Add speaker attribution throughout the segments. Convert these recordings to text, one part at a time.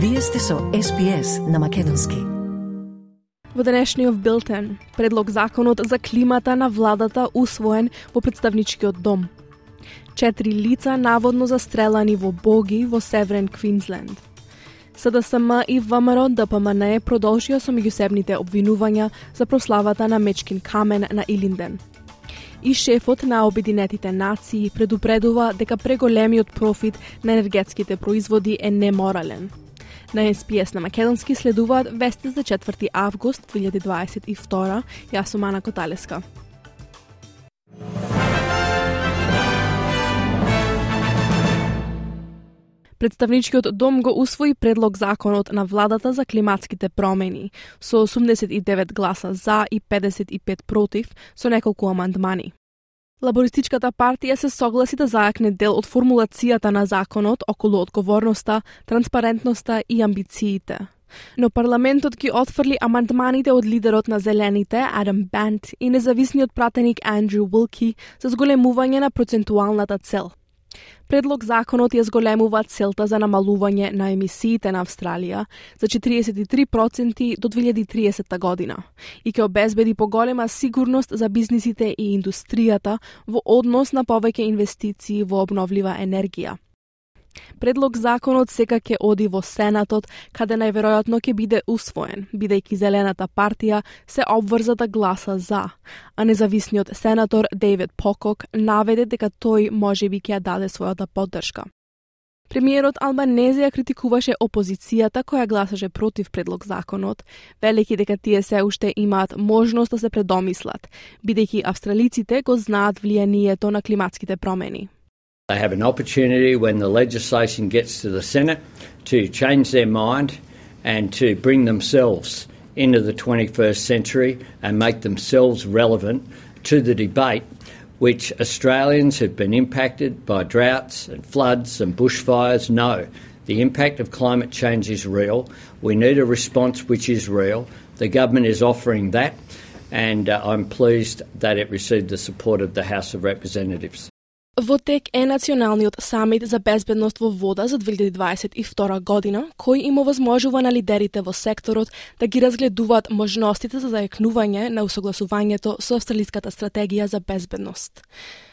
Speaker 1: Вие сте со SPS на Македонски.
Speaker 2: Во денешниот билтен, предлог законот за климата на владата усвоен во представничкиот дом. Четири лица наводно застрелани во Боги во Северен Квинсленд. СДСМ и ВМРО ДПМН продолжија со меѓусебните обвинувања за прославата на Мечкин камен на Илинден и шефот на Обединетите нации предупредува дека преголемиот профит на енергетските производи е неморален. На СПС на Македонски следуваат вести за 4 август 2022. Јас сум Ана Коталеска. Представничкиот дом го усвои предлог законот на владата за климатските промени со 89 гласа за и 55 против со неколку амандмани. Лабористичката партија се согласи да зајакне дел од формулацијата на законот околу одговорноста, транспарентноста и амбициите. Но парламентот ги отфрли амандманите од лидерот на Зелените, Адам Бант, и независниот пратеник Андрю Уилки за зголемување на процентуалната цел. Предлог законот ја зголемува целта за намалување на емисиите на Австралија за 43% до 2030 година и ќе обезбеди поголема сигурност за бизнисите и индустријата во однос на повеќе инвестиции во обновлива енергија. Предлог законот сека ќе оди во Сенатот, каде најверојатно ќе биде усвоен, бидејќи Зелената партија се обврза да гласа за, а независниот сенатор Дейвид Покок наведе дека тој може би ќе ја даде својата поддршка. Премиерот Албанезија ја критикуваше опозицијата која гласаше против предлог законот, велики дека тие се уште имаат можност да се предомислат, бидејќи австралиците го знаат влијанието на климатските промени.
Speaker 3: They have an opportunity when the legislation gets to the Senate to change their mind and to bring themselves into the 21st century and make themselves relevant to the debate which Australians who've been impacted by droughts and floods and bushfires know. The impact of climate change is real. We need a response which is real. The government is offering that, and uh, I'm pleased that it received the support of the House of Representatives.
Speaker 2: Во тек е националниот самит за безбедност во вода за 2022 година, кој им овозможува на лидерите во секторот да ги разгледуваат можностите за зајакнување на усогласувањето со австралиската стратегија за безбедност.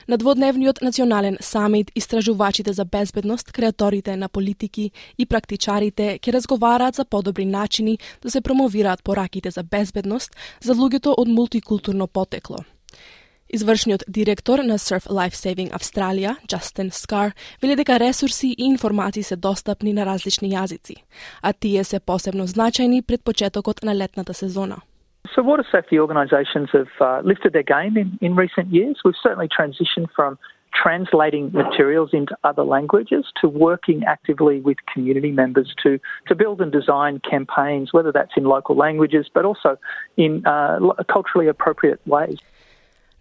Speaker 2: На дводневниот национален самит, истражувачите за безбедност, креаторите на политики и практичарите ќе разговараат за подобри начини да се промовираат пораките за безбедност за луѓето од мултикултурно потекло – Извршниот директор на Surf Life Saving Австралија, Justin Scar, вели дека ресурси и информации се достапни на различни јазици, а тие се посебно значајни пред почетокот на летната сезона.
Speaker 4: So water safety organisations have uh, lifted their game in, in recent years. We've certainly transitioned from translating materials into other languages to working actively with community members to, to build and design campaigns, whether that's in local languages but also in uh, culturally appropriate ways.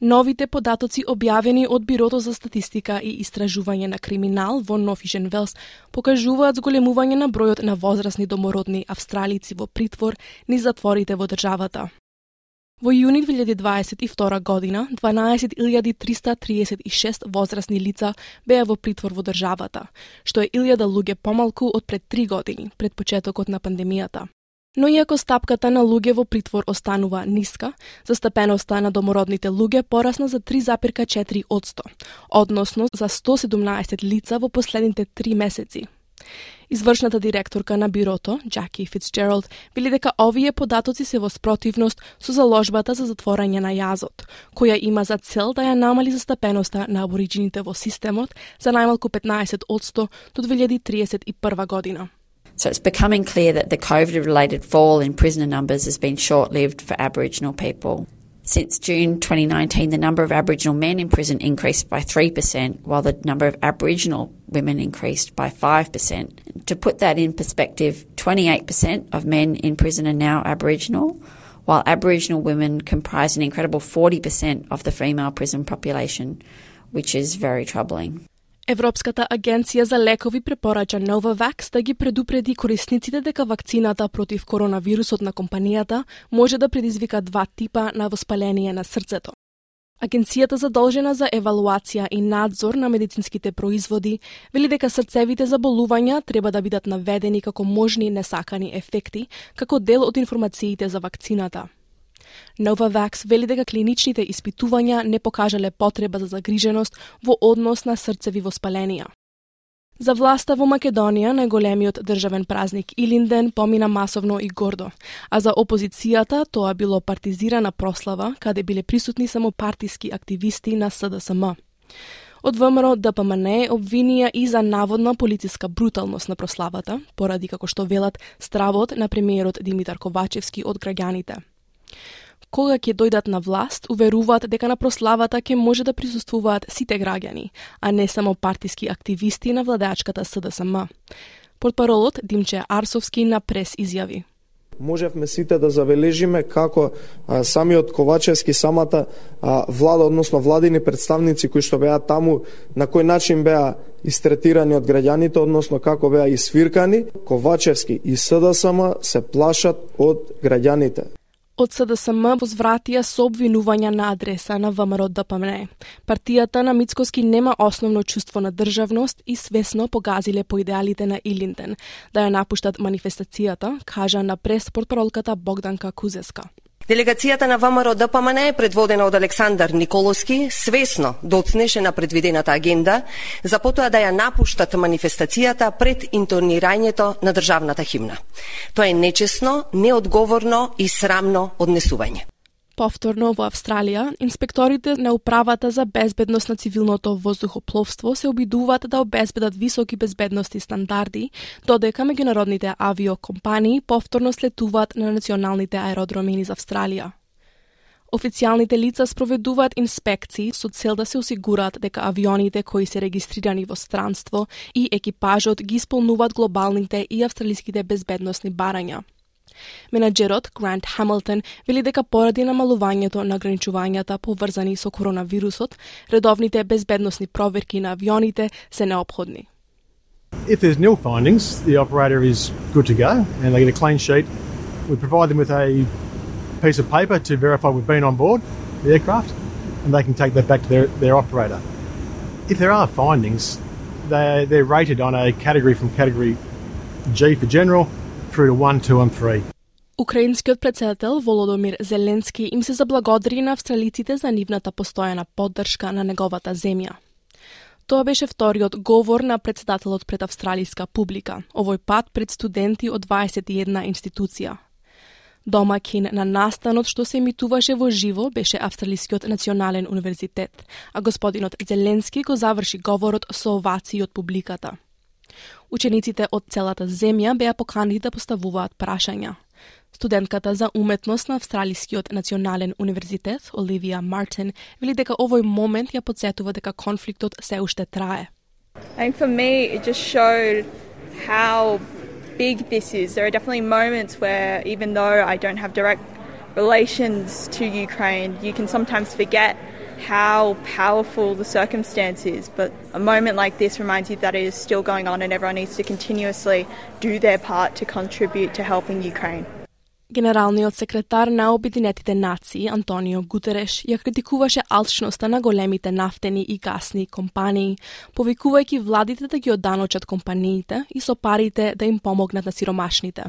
Speaker 2: Новите податоци објавени од Бирото за статистика и истражување на криминал во Нофишен Велс покажуваат зголемување на бројот на возрастни домородни австралици во притвор ни затворите во државата. Во јуни 2022 година 12.336 возрастни лица беа во притвор во државата, што е 1000 луѓе помалку од пред 3 години, пред почетокот на пандемијата. Но иако стапката на луѓе во притвор останува ниска, застапеноста на домородните луѓе порасна за 3,4 одсто, односно за 117 лица во последните три месеци. Извршната директорка на бирото, Джаки Фицджералд, вели дека овие податоци се во спротивност со заложбата за затворање на јазот, која има за цел да ја намали застапеноста на абориджините во системот за најмалку 15 одсто до 2031 година.
Speaker 5: So it's becoming clear that the COVID related fall in prisoner numbers has been short lived for Aboriginal people. Since June 2019, the number of Aboriginal men in prison increased by 3%, while the number of Aboriginal women increased by 5%. To put that in perspective, 28% of men in prison are now Aboriginal, while Aboriginal women comprise an incredible 40% of the female prison population, which is very troubling.
Speaker 2: Европската агенција за лекови препорача Novavax да ги предупреди корисниците дека вакцината против коронавирусот на компанијата може да предизвика два типа на воспаление на срцето. Агенцијата задолжена за евалуација и надзор на медицинските производи вели дека срцевите заболувања треба да бидат наведени како можни несакани ефекти, како дел од информациите за вакцината. Novavax вели дека клиничните испитувања не покажале потреба за загриженост во однос на срцеви воспаленија. За власта во Македонија најголемиот државен празник Илинден помина масовно и гордо, а за опозицијата тоа било партизирана прослава каде биле присутни само партиски активисти на СДСМ. Од ВМРО ДПМН обвинија и за наводна полициска бруталност на прославата, поради како што велат стравот на премиерот Димитар Ковачевски од граѓаните кога ќе дојдат на власт, уверуваат дека на прославата ќе може да присуствуваат сите граѓани, а не само партиски активисти на владеачката СДСМ. Портпаролот Димче Арсовски на прес изјави.
Speaker 6: Можевме сите да забележиме како а, самиот Ковачевски, самата а, влада, односно владини представници кои што беа таму, на кој начин беа истретирани од граѓаните, односно како беа исвиркани, Ковачевски и СДСМ се плашат од граѓаните.
Speaker 2: Од СДСМ возвратија со обвинувања на адреса на ВМРО ДПМН. Партијата на Мицкоски нема основно чувство на државност и свесно погазиле по идеалите на Илинден да ја напуштат манифестацијата, кажа на прес портпаролката Богданка Кузеска.
Speaker 7: Делегацијата на ВМРО ДПМН е предводена од Александар Николовски, свесно доцнеше на предвидената агенда, за потоа да ја напуштат манифестацијата пред интонирањето на државната химна. Тоа е нечесно, неодговорно и срамно однесување.
Speaker 2: Повторно во Австралија, инспекторите на управата за безбедност на цивилното воздухопловство се обидуваат да обезбедат високи безбедности стандарди, додека меѓународните авиокомпании повторно слетуваат на националните аеродроми низ Австралија. Официјалните лица спроведуваат инспекции со цел да се осигурат дека авионите кои се регистрирани во странство и екипажот ги исполнуваат глобалните и австралиските безбедносни барања. Менаджерот Грант Хамилтон вели дека поради намалувањето на ограничувањата поврзани со коронавирусот, редовните безбедносни проверки на авионите се необходни.
Speaker 8: If there's nil findings, the operator is good to go and they get a clean sheet. We provide them with a piece of paper to verify we've been on board the aircraft and they can take that back to their, their operator. If there are findings, they, they're rated on a category from category G for general through to 1, 2 and 3.
Speaker 2: Украинскиот председател Володомир Зеленски им се заблагодари на австралиците за нивната постојана поддршка на неговата земја. Тоа беше вториот говор на председателот пред австралиска публика, овој пат пред студенти од 21 институција. Домакин на настанот што се емитуваше во живо беше Австралискиот национален универзитет, а господинот Зеленски го заврши говорот со овации од публиката. Учениците од целата земја беа поканети да поставуваат прашања. Студентката за уметност на Австралискиот национален универзитет, Оливија Мартин, вели дека овој момент ја подсетува дека конфликтот се уште трае.
Speaker 9: And for me, it just showed how big this is. There are definitely moments where, even though I don't have direct relations to Ukraine, you can sometimes forget how powerful the circumstance is. But a moment like this reminds you that it is still going on and everyone needs to continuously do their part to contribute to helping Ukraine.
Speaker 2: Генералниот секретар на Обединетите нации Антонио Гутереш ја критикуваше алчноста на големите нафтени и гасни компании, повикувајќи владите да ги оданочат компаниите и со парите да им помогнат на сиромашните.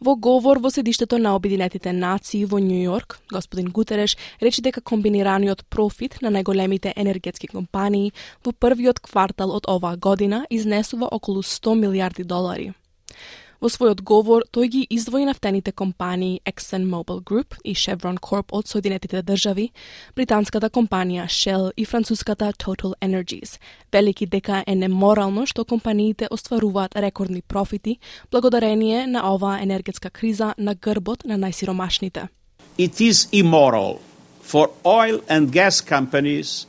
Speaker 2: Во говор во седиштето на Обединетите нации во Нью Йорк, господин Гутереш рече дека комбинираниот профит на најголемите енергетски компании во првиот квартал од оваа година изнесува околу 100 милиарди долари. Во својот говор, тој ги издвои нафтените компании ExxonMobil Group и Chevron Corp од Соединетите држави, британската компанија Shell и француската Total Energies, велики дека е неморално што компаниите остваруваат рекордни профити благодарение на оваа енергетска криза на грбот на најсиромашните.
Speaker 10: It is immoral for oil and gas companies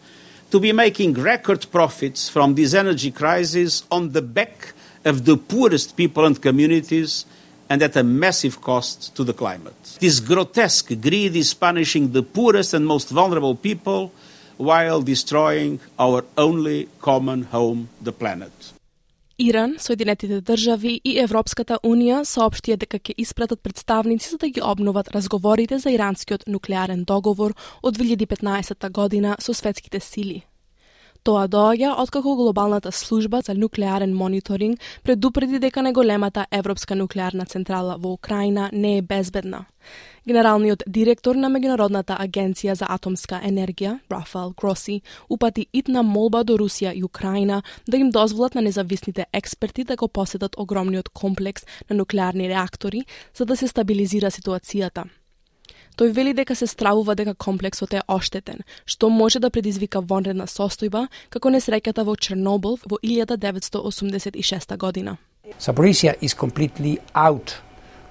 Speaker 10: to be making record profits from this energy crisis on the back of the poorest people and communities and at a massive cost to the climate. This grotesque greed is punishing the poorest and most vulnerable people while destroying our only common home, the planet.
Speaker 2: Иран, Соединетите држави и Европската Унија соопштија дека ќе испратат представници за да ги обноват разговорите за иранскиот нуклеарен договор од 2015 година со светските сили. Тоа доаѓа откако глобалната служба за нуклеарен мониторинг предупреди дека најголемата европска нуклеарна централа во Украина не е безбедна. Генералниот директор на Меѓународната агенција за атомска енергија, Рафал Гроси, упати итна молба до Русија и Украина да им дозволат на независните експерти да го посетат огромниот комплекс на нуклеарни реактори за да се стабилизира ситуацијата. Тој вели дека се стравува дека комплексот е оштетен, што може да предизвика вонредна состојба, како несреќата во Чернобил во 1986 година.
Speaker 11: Zaporizhia is completely out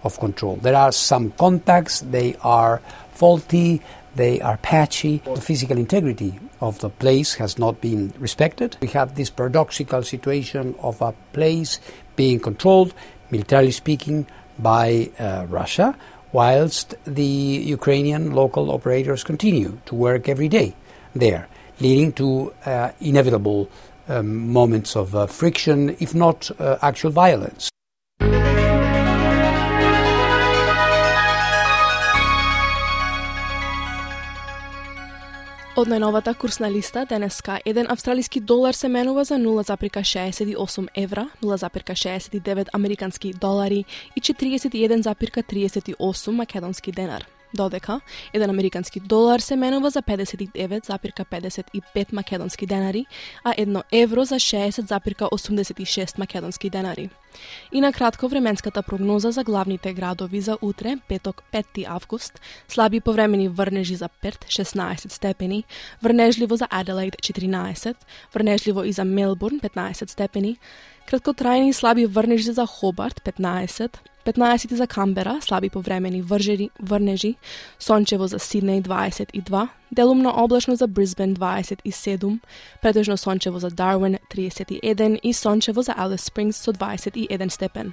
Speaker 11: of control. There are some contacts, they are faulty, they are patchy. The physical integrity of the place has not been respected. We have this paradoxical situation of a place being controlled, militarily speaking, by uh, Russia, whilst the Ukrainian local operators continue to work every day there, leading to uh, inevitable um, moments of uh, friction, if not uh, actual violence.
Speaker 2: Од најновата курсна листа денеска еден австралиски долар се менува за 0,68 евра, 0,69 американски долари и 41,38 македонски денар додека еден американски долар се менува за 59,55 македонски денари, а едно евро за 60,86 македонски денари. И на кратко временската прогноза за главните градови за утре, петок 5 август, слаби повремени врнежи за Перт 16 степени, врнежливо за Аделаид 14, врнежливо и за Мелбурн 15 степени, краткотрајни слаби врнежи за Хобарт 15, 15 за Камбера, слаби повремени вржери, врнежи, сончево за Сиднеј 22, делумно облачно за Брисбен 27, претежно сончево за Дарвин 31 и сончево за Алис Спрингс со 21 степен.